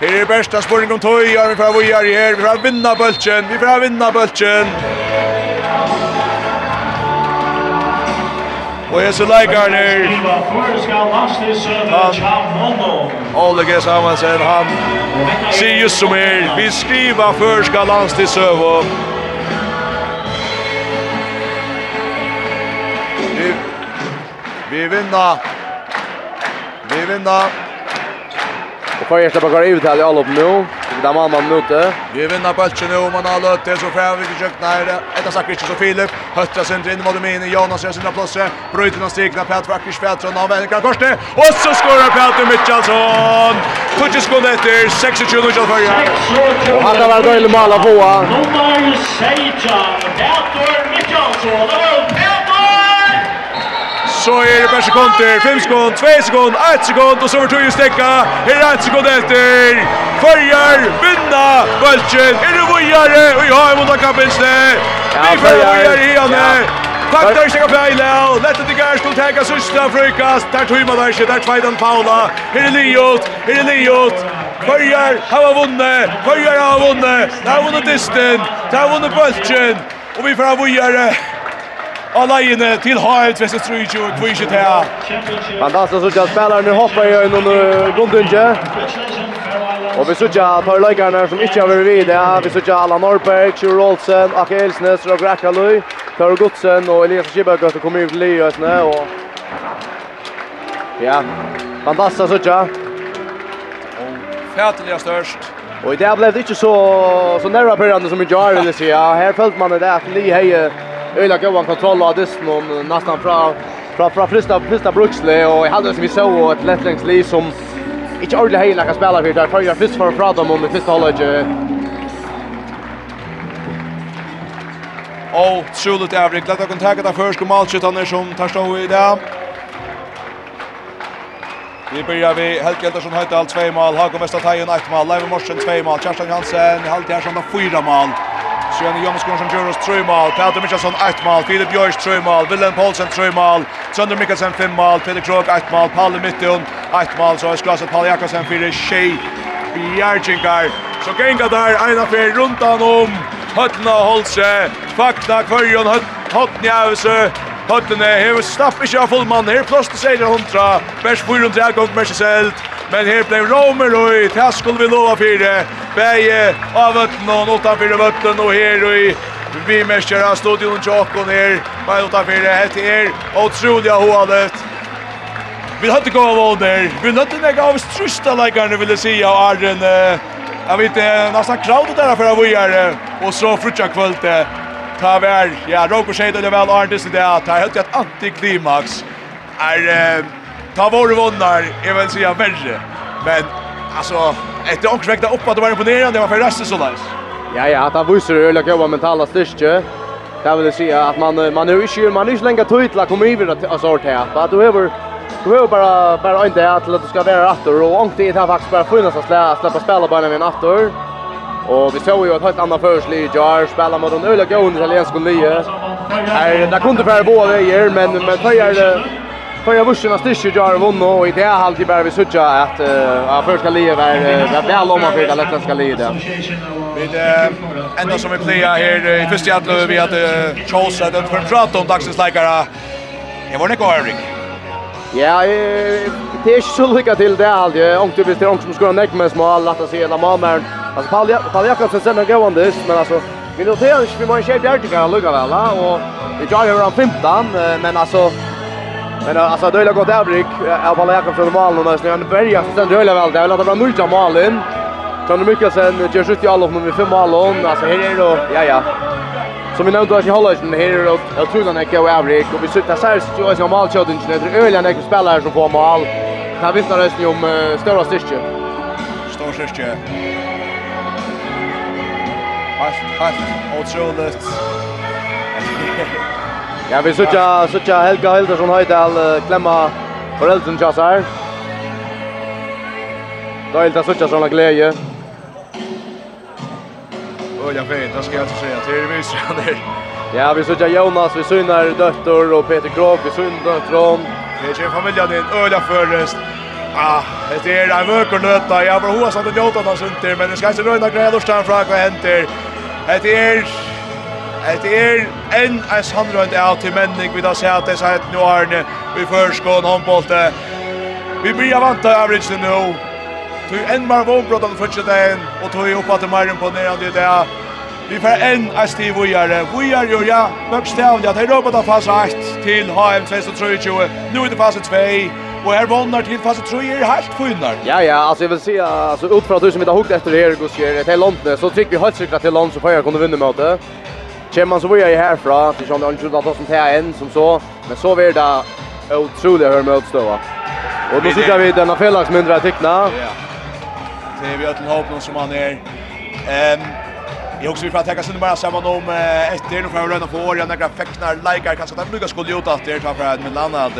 Her er bästa spurning om tøy, ja, vi får vi er her, vi får vinna bøltjen, vi får vinna bøltjen. Og jeg ser leikar her. Ole G. Samansen, han sier just som her, vi skriver før skal lands. Vi, vi vinna, vi vinna. Så får jag släppa kvar ut här i all upp nu. Det där man möte. Vi vinner bollen nu man har løtt det så får vi försökt nära. Etter sagt Richard och Filip. Høtta center inn mot Domini. Jonas gjør sina platser. Bryter någon stigna Pat Wackers Pettersson han väljer korset. Og så skårer Petter Mitchellson. Tutsi skuld etter, 26 minuter för jag. Han har varit dålig mål av Boa. Nummer 16 Petter Mitchellson. Det var så er det per sekunder, 5 sekund, 2 sekund, 1 sekund og så var Tuje stekka, her er 1 sekund etter, Färjar vinna Bölchen. er det Vojare och jag har emot kapelste. Vi får Vojare i henne. Tack där ska Pejla lett at det gær skulle ta sista frukast. der tog man der, sig där tvåan Paula. her er Liot, her er Liot. Färjar har vunnet, Färjar har vunnit. Där vunnit disten. har vunnet Bölchen. og vi får ha Alene till Hajt Vesse Strujo og Kvishet här. Fantastiskt så att spelaren nu hoppar ju under Gundunje. Och vi såg att tar läggarna som inte har varit vid det. Vi såg alla Norberg, Kjur Olsen, Akke Elsnes, Rog Rakalui, Tör Godsen och Elias Kibberg som kommer ut till Liösne Och... Ja, fantastiskt så jag. Och fätliga störst. Och i det blev det inte så, så nära början som i Jarl. Ja, här följde man det att Lee Heje öliga goda kontroll av dysten och nästan från från från första första Bruxle och i som vi såg ett lättlängs lättlängsli som inte ordentligt hejna kan spela för där för jag först för att prata om det första halvlek Og troligt avrik. Lett dere takke deg først, og malskjøttene som tar stå i dag. Vi börjar vi Helge Eldersson Høydal 2 mål, Hagen Vestateijen 1 mål, Leiv Morsen 2 mål, Kjerstan Jansen i halvtid 4 mål. Sjøne Jomskron som gjør 3 mål, Peter Mikkelsen 1 mål, Filip Bjørs 3 mål, Willem Poulsen 3 mål, Trønder Mikkelsen 5 mål, Peter Krog 1 mål, Palle Mittun 1 mål, så er skraset Palle Jakobsen 4, Shea Bjergingar. Så genga der, en av fyr rundt han om, Høttene Holse, Fakna Kvørjon, Høttene Javse, Høttene, hever slapp ikke av fullmann, her plåste seg 100, vers 400, gang, merseselt, Men her blev Romer og i Taskol vi lova fire. Beie av vötten och utanför vötten og her og i vi mestjer av studion Jokon här. Men utanför det här är av hålet. Vi hade gå av där. Vi hade några av strusta läggarna ville se av Arren. Jag vet inte nästan crowd där för att vi är och så frutja kvällte. Ta väl. Ja, Rokosheid och väl Arren så där. Ta helt ett antiklimax. Är ta vår vunnar jag vill säga värre. Men alltså ett onk upp att det var imponerande det var för resten så där. Ja ja, att han visar öliga goda mentala styrke. Det vill säga att man man är ju inte man är inte längre till att komma över att alltså det här. Att du över du över bara bara inte att det ska vara åter och onk det här faktiskt bara funnits att släppa släppa spela bara med en åttor. Och vi såg ju ett helt annat försli i Jar spela mot en öliga god italiensk lie. Här där kunde för båda er men men tar För jag vuxna styrsju jar vann och i det har alltid bara vi söka att ja först ska leva är väl om man för det lätta ska leva. Vid ända som vi pleja här i första att vi hade chose att för prata om dagsens läkare. Jag var inte Erik. Ja, det är så lycka till det alltid. Om du visst är som ska näck med små alla att se hela mamman. Alltså Paul Paul Jakobsen sen är gående det men alltså vi noterar att vi måste skärpa det kan lucka väl och vi drar ju ran 15 men alltså Men alltså det har gått avbrick av alla Jakob från mål nu. Han börjar sen det röla väl. Det har låtit vara mycket målen. Kan mycket sen gör skjut i alla med fem mål. Alltså här är då ja ja. Som vi nämnde att i Holland här är då jag tror den är avbrick och vi sitter så här så är mål shot inte det öliga när spelare som får mål. Kan vi snarare ju om stora styrke. Stor styrke. Fast fast otroligt. Ja, vi sutja, sutja Helga Hildersson Høydal uh, klemma foreldren tjass her. Da er det sutja sånne glede. Åja, fint, det skal jeg altså säga. Det er myser han her. Ja, vi sutja Jonas, vi synar døtter og Peter Krog, vi synar døtter Det er familjen din, øyla først. Ah, det er en vøker nøtta. Jeg har bare hos at det gjør det, men det skal ikke røyna greier, og stand fra hva henter. Det er Det er en en samrønd av til menning vi da ser at det er nu noarne vi førskån håndbolte. Vi blir vant av nu. nå. Tu en mer vånbrott av den første dagen, og tu er oppe til mer imponerende i dag. Vi får en av stiv vujare. Vujare gjør ja, bøkstavlig at det råper da fase 8 til HM 2023. Nu er det fase 2. Och här vannar till fas 3 är helt funnar. Ja, ja, alltså jag vill se alltså ut att du som inte har hukt det her, Gussier, till London, så tycker vi helt säkert till London, så får jag kunna vinna mot det. Kjem man så var jag härifrån, det kände jag att som tar en som så, men så blir det otroligt hör med va. Och då sitter vi denna felaks mindre teckna. Ja. Det är vi ötten hopp någon som han är. Ehm Jag också vill får täcka sig bara samman om efter nu för röna på år jag några fäcknar likar kanske att Lucas skulle gjort att det tar för att men landa att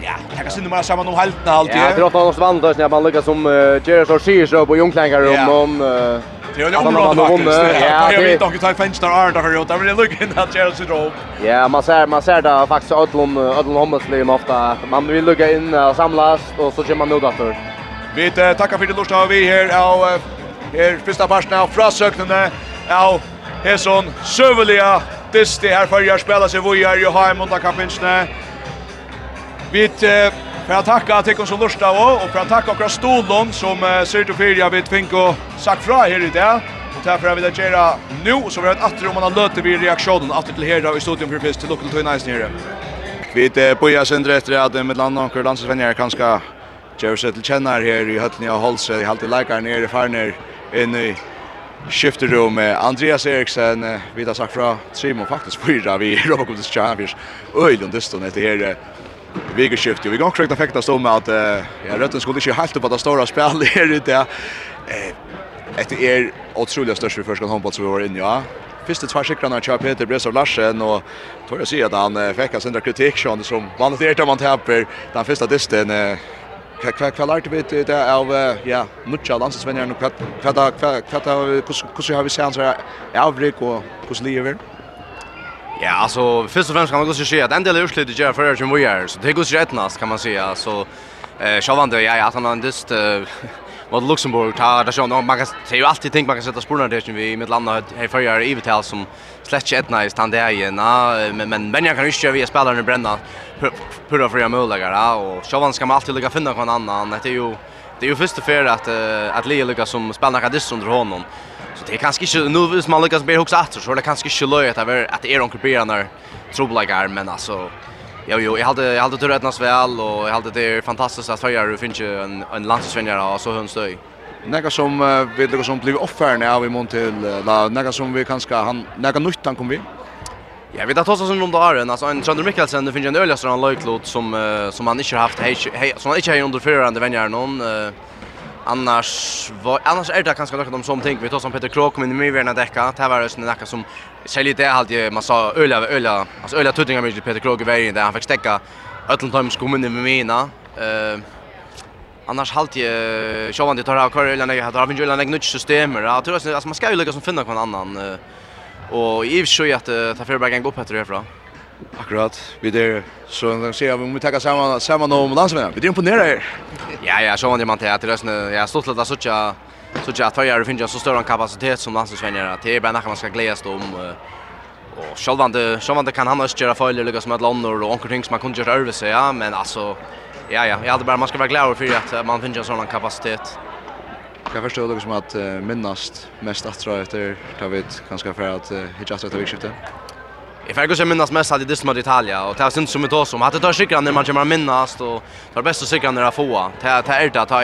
ja, täcka sig bara samman om halten alltid. Ja, det låter oss vandra när man lyckas som Jerry så så på Jungklanger om om Det är ju området faktiskt. Ja, jag vet inte hur fönster är där gjort. Det blir lucka in att Chelsea drog. Ja, man ser man ser det faktiskt Adlon Adlon Hommesley ofta. Man vill lucka in och samlas och så kör man nog därför. Vi tackar för det lustar vi här av här första parten av frasöknarna av Hesson Sövliga. Det är för jag spela sig vujar i hem under kapinstne. Vi För att tacka till oss som lustar och och för att tacka våra Stolon som uh, ser till fyra vid Tvinko sagt fra här i det. Och därför vi jag göra nu så vi har ett attre om man har löter vid reaktionen att till här i studion för fyrst till Local Toy Nice nere. Vi det börjar sen efter att med landa och landsvänner kanske Jerry Settle känner här i Höllnia och Holse i halvtid läkare nere i Farner inne i skifterummet. Andreas Eriksen, vi har sagt fra Trimo faktisk fyra vi Robocop Champions. Öjlund, det står det här vegeskift. Vi går korrekt effekta stå med att ja, Rötten skulle inte helt upp att stora spel här ute. Eh ett är otroligt störst för första handboll som vi var inne ja. Första två skikrarna kör Peter Bresov Larsen og tror jeg si at han uh, fikk en sån kritik som som vanligt är där man tappar den første disten kva kva kva lart bit det av ja nutja landsvenner og kva kva kva kva kva kva kva kva kva kva kva kva kva Ja, alltså först och främst kan man och se att en del urslut utslut gör för Ferrer som vi är. Så det går rätt näst kan man säga. Så eh Chavande, ja, att han har just mot Luxemburg tar där så man kan se ju alltid tänk man kan sätta spåren där vi med landa här förra i Vital som släckt ett nice stand där igen men men men jag kan ju köra via spelaren bränna pura för jag möjliga och Chavan ska man alltid lägga finna någon annan det är ju det är ju första för att att Lea lyckas som spelar kan under honom det är kanske inte nu vis man lyckas bli huxa åter så det kanske inte löjer att det att är onkel Björn där trubbelagar men alltså Jo jo, jag hade jag hade tur rättnas väl och jag hade det fantastiskt att höra hur finns ju en en landsvänjare och så hönstöj. Några som uh, vill några som blir offern av i mån till uh, några som vi kanske han några nytt han kommer vi. Ja, vi tar oss som om då är en alltså en Sander Mikkelsen det finns en öligaste han löjklot som uh, som han inte har haft hej som han inte har under förande vänner någon uh, Annars var annars är det kanske något om som tänker vi tar som Peter Krok men mycket värna däcka. Det var just något som säljer det halt ju man sa öliga öliga alltså öliga tuttingar med Peter Krok i vägen där han fick stäcka öllum times med mina. Eh annars halt ju sjåvande tar av kör eller jag har vinjula något nytt system där. Jag alltså man ska ju lyckas finna någon annan och i och för sig att ta förbergen gå upp god Peter härifrån. Akkurat. Vi där så kan se vi vi ta samman samman om landsmän. Vi är imponerade här. Ja, ja, så man det att rösna. Jag har stått att söka Så att höja jag finns så stor en kapacitet som landsmän att det är bara när man ska glädjas om och självande självande kan han också göra fel eller som ett land och onkel ting som man kunde göra över sig ja, men alltså ja ja, jag hade bara man ska vara glad för att man finns en sån kapacitet. Jag förstår det som att minnast mest att tror jag efter David kanske för att hitta att ta vikskiftet. Jag får kanske minnas mest att det är mot Italia och det har synd som det oss om att det tar cykeln när man kommer minnas och tar bäst att cykeln när det får. Det är det att ta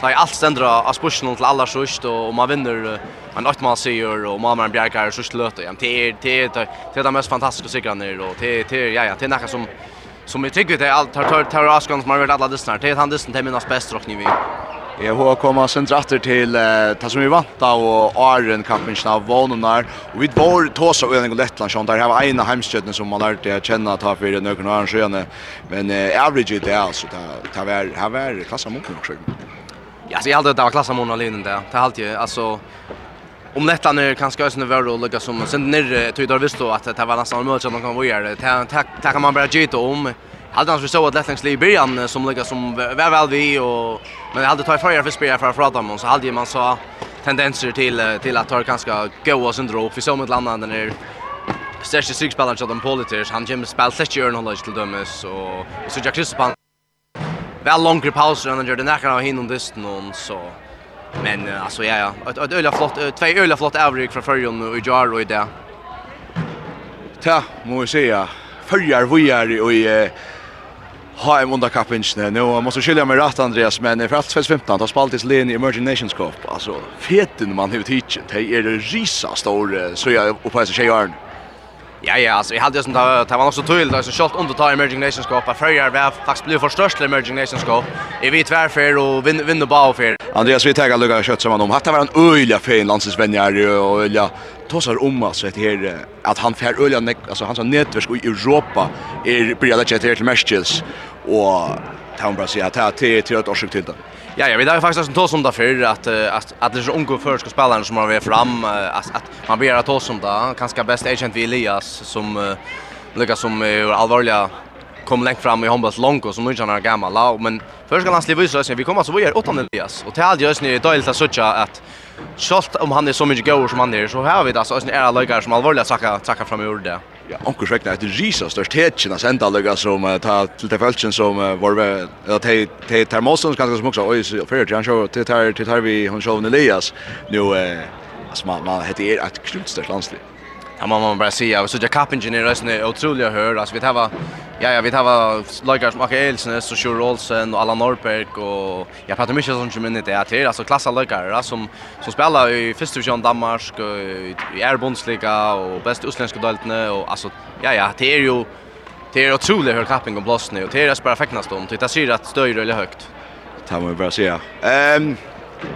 ta allt ständra av spursen till alla sust och man vinner en åttmal seger och man har en bjärkare så slöt det. Det är det är det är mest fantastiska cykeln när och det det ja ja det är något som som vi tycker det är allt tar tar tar askan som har varit alla distnar. Det är han distnar till minnas bäst rockning vi. Jeg har kommit sin dratter til uh, det som vi vant av og Arjen kampen av vånenar. Og vi var tås av Øyning og Lettland, sånn der var ene heimstøttene som man lærte å kjenne ta for nøkken og Arjen sjøene. Men uh, average det er altså, det var, har var klasse av munken også. Ja, så jeg halte det var klasse av munken alene der. Det halte alltid, altså, om Lettland er kanskje også nødvendig å lukke som, sen nere, tog der visste at det var nesten mulig att man kan være det. Det kan man bare gjøre om. Allt annars vi såg att Lettlands i början som lika som väl väl vi och men jag hade tagit förra för spelare för att prata om så hade man så tendenser till till att ta ganska goa syndrom för som ett landet den är största sexspelaren de politiker han James spel släcker ju någon till dömes och så Jack Crispin väl längre pauser än det nära av hinner dist någon så men alltså ja ja. Ett ett öliga flott två öliga flott avryck från förjon och Jar och det Ta, må jag säga. Följar vi är i ha en vunda kappinchen. Nu måste skilja mig rätt Andreas men för allt 2015 har spaltis Leni Emerging Nations Cup. Alltså feten man har hittat. Det är det risa stor så jag uppe så tjejaren. Ja, ja, alltså jag hade som det var också tydligt alltså shot under ta Emerging Nations Cup. För jag var faktiskt blev förstörst Emerging Nations Cup. Jag vet varför och vinner vinner bara för. Andreas vi tackar lugga kött som han om. Hatta var en öliga fin landsvänjar och öliga tosar om alltså ett här att han fär öliga alltså han hans nätverk i Europa är blir det till Merchels och Town Brasil att ta till till ett årsök till det. Ja, ja, vi har faktiskt en tås om det för att att att det är så unga förska spelare som har varit fram att att man blir att tås om det. Kanske bäst agent vi Elias som lyckas som är allvarliga kom längt fram i handbolls långt och som nu känner gammal la men först ska han slippa så vi kommer så vi är åttan Elias och till alldeles nu är det att söka att Scholt om han är så mycket god som han är så har vi det alltså är alla som allvarliga saker saker fram i ordet ja, onkur svekna ett risa störst hetchen att sända lägga som uh, ta till det fältchen som uh, var eller te te termosen ganska som också oj så för jag show till tar till tar vi hon show Elias. Nu eh alltså man man heter ett krutstörst landslag Ja, man må bara säga, så jag kappen är resten är otroliga hör. Alltså vi tar Ja, ja, vi tar lagar som Ake Elsen, så Sjur Olsen och Allan Norberg och jag pratar mycket sånt som inte är till. Alltså klassa lagar som som spelar i första division Danmark och i Erbundsliga och bäst utländska deltarna och alltså ja ja, det är ju det är otroligt hur kappen går blåsna och det är bara fäknas om. Det är syr att stöjer eller högt. Det må vi bara säga. Ehm um,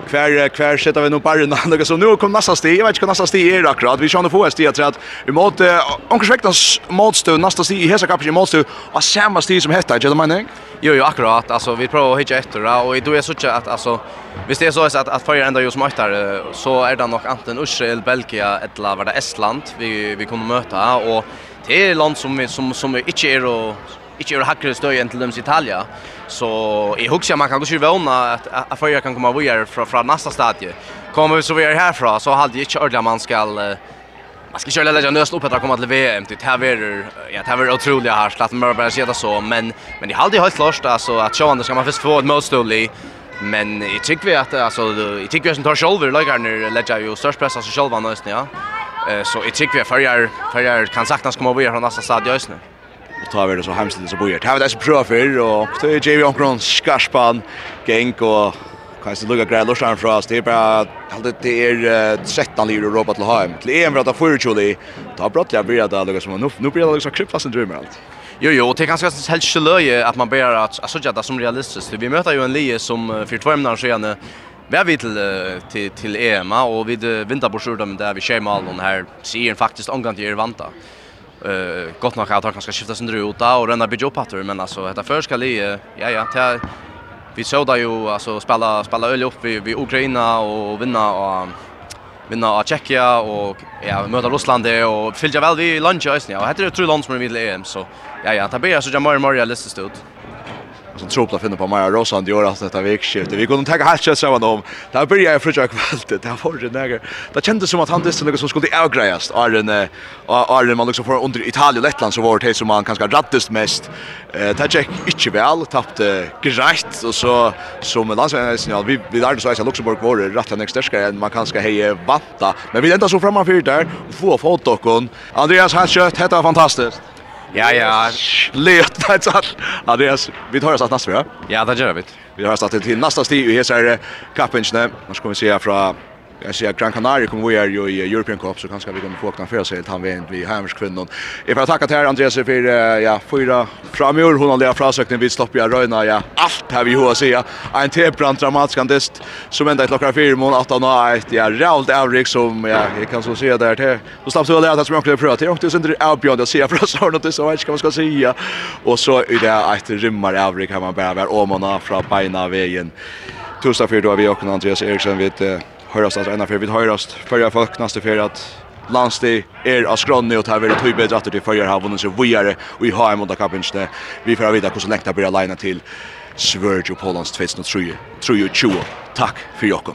Kvar kvar sätter vi nog bara någon något så nu kom nästa steg. Jag vet inte vad nästa steg är akkurat. Vi kör nu få ett steg att vi måste omkring motstå nästa steg i hela kapitlet motstå och samma steg som heter jag menar. Jo jo akkurat. Alltså vi provar att hitta efter och då är så att alltså visst det är så att att förra ända just matchar så är det nog antingen Israel, Belgia eller vad det Estland vi vi kommer möta och det är land som som som inte är och inte är hackre stöj än till dem i Italia. Så i huxar man kan gå sig våna att att förra kan komma vidare från från nästa stadie. Kommer vi så vidare härifrån så hade ju inte ordla man ska Man ska köra lägga nöst upp att komma till VM till här är ja här är otroliga här slatt man bara se det så men men det hade ju helt klart alltså att Sean ska man först få ett motstånd i men i tycker vi att alltså i tycker vi som tar shoulder lägger ner lägga ju störst press alltså själva nösten ja så i tycker vi förjar förjar kan sagt att ska komma vidare från nästa stadie just nu och tar vi det så hemskt så bojer. Här var det så prova för och det är JV Onkron skarspan gäng och kan så lugga grej lustan för oss. Det är bara allt det är 13 liter Europa till hem. Till en för att få Ta brott jag börjar där lugga som nu nu blir det liksom krypfast en dröm allt. Jo jo, det kanske ganska helt löje att man ber att alltså jag som realistiskt. Vi möter ju en lie som för två månader sedan Vi vi till till till EM och vid vinterbordsjorden där vi schema allon här ser faktiskt omgång till Irvanta eh gott nog att han kanske skifta sin ruta och renna bygga upp hattor men alltså detta för ska ja ja ta vi såg där ju alltså spela spela öl upp vi vi Ukraina och vinna och vinna av Tjeckia och ja möta Ryssland det och fylja väl vi lunch just nu. Heter det tre land som vi vill EM så ja ja, ta börjar så jag mer mer listas ut så tror jag finna på Maja Rosan det gör att detta vikskifte. Vi kunde ta helt kött samman om. Där börjar jag försöka. Det var varit där. Det kändes som att han visste något som skulle avgrejas. Arren Arren man liksom för under Italien och Lettland så var det som man kanske rattest mest. Eh det gick inte väl, tappade grejt och så som landslagsnästan vi vi där så att Luxemburg var rätt nästa större än man kanske heje vanta. Men vi ända så framför där och få fotokon. Andreas Hatchet det var fantastiskt. Ja, ja. Löt alltså allt. Andreas, vi tar oss att nästa, ja? Ja, det gör vi. Vi har startat till nästa stig i här kappingen. Nu ska vi se här från jag ser Gran Canaria kommer vi är ju i European Cup så kanske vi kommer få åka för sig han vet vi Hammers kvinnor. Jag får tacka till Andreas för ja fyra framör hon har där frasökten vi stoppar jag röna ja allt här vi hur säga en tebrant dramatisk andest som ända klockan 4 mån 18 och ett. Ja ralt avrik som ja jag kan så se där till. Så slapp så där att smaka för att jag inte avbjörd att se för så har något så vet ska man ska säga? Och så är det ett rymmar avrik kan man bara vara om och från beina vägen. Tusen för då vi och Andreas Eriksson vet høyrast at ena fyrir. Vi høyrast fyrir folk næste fyrir at landsti er av skronni og tar vi tøy bedre atter til fyrir har vunnet seg vujare og i ha under måndag vi får vita hvordan lengt det blir alene til Sverige og Pollands 2023 Takk for jokken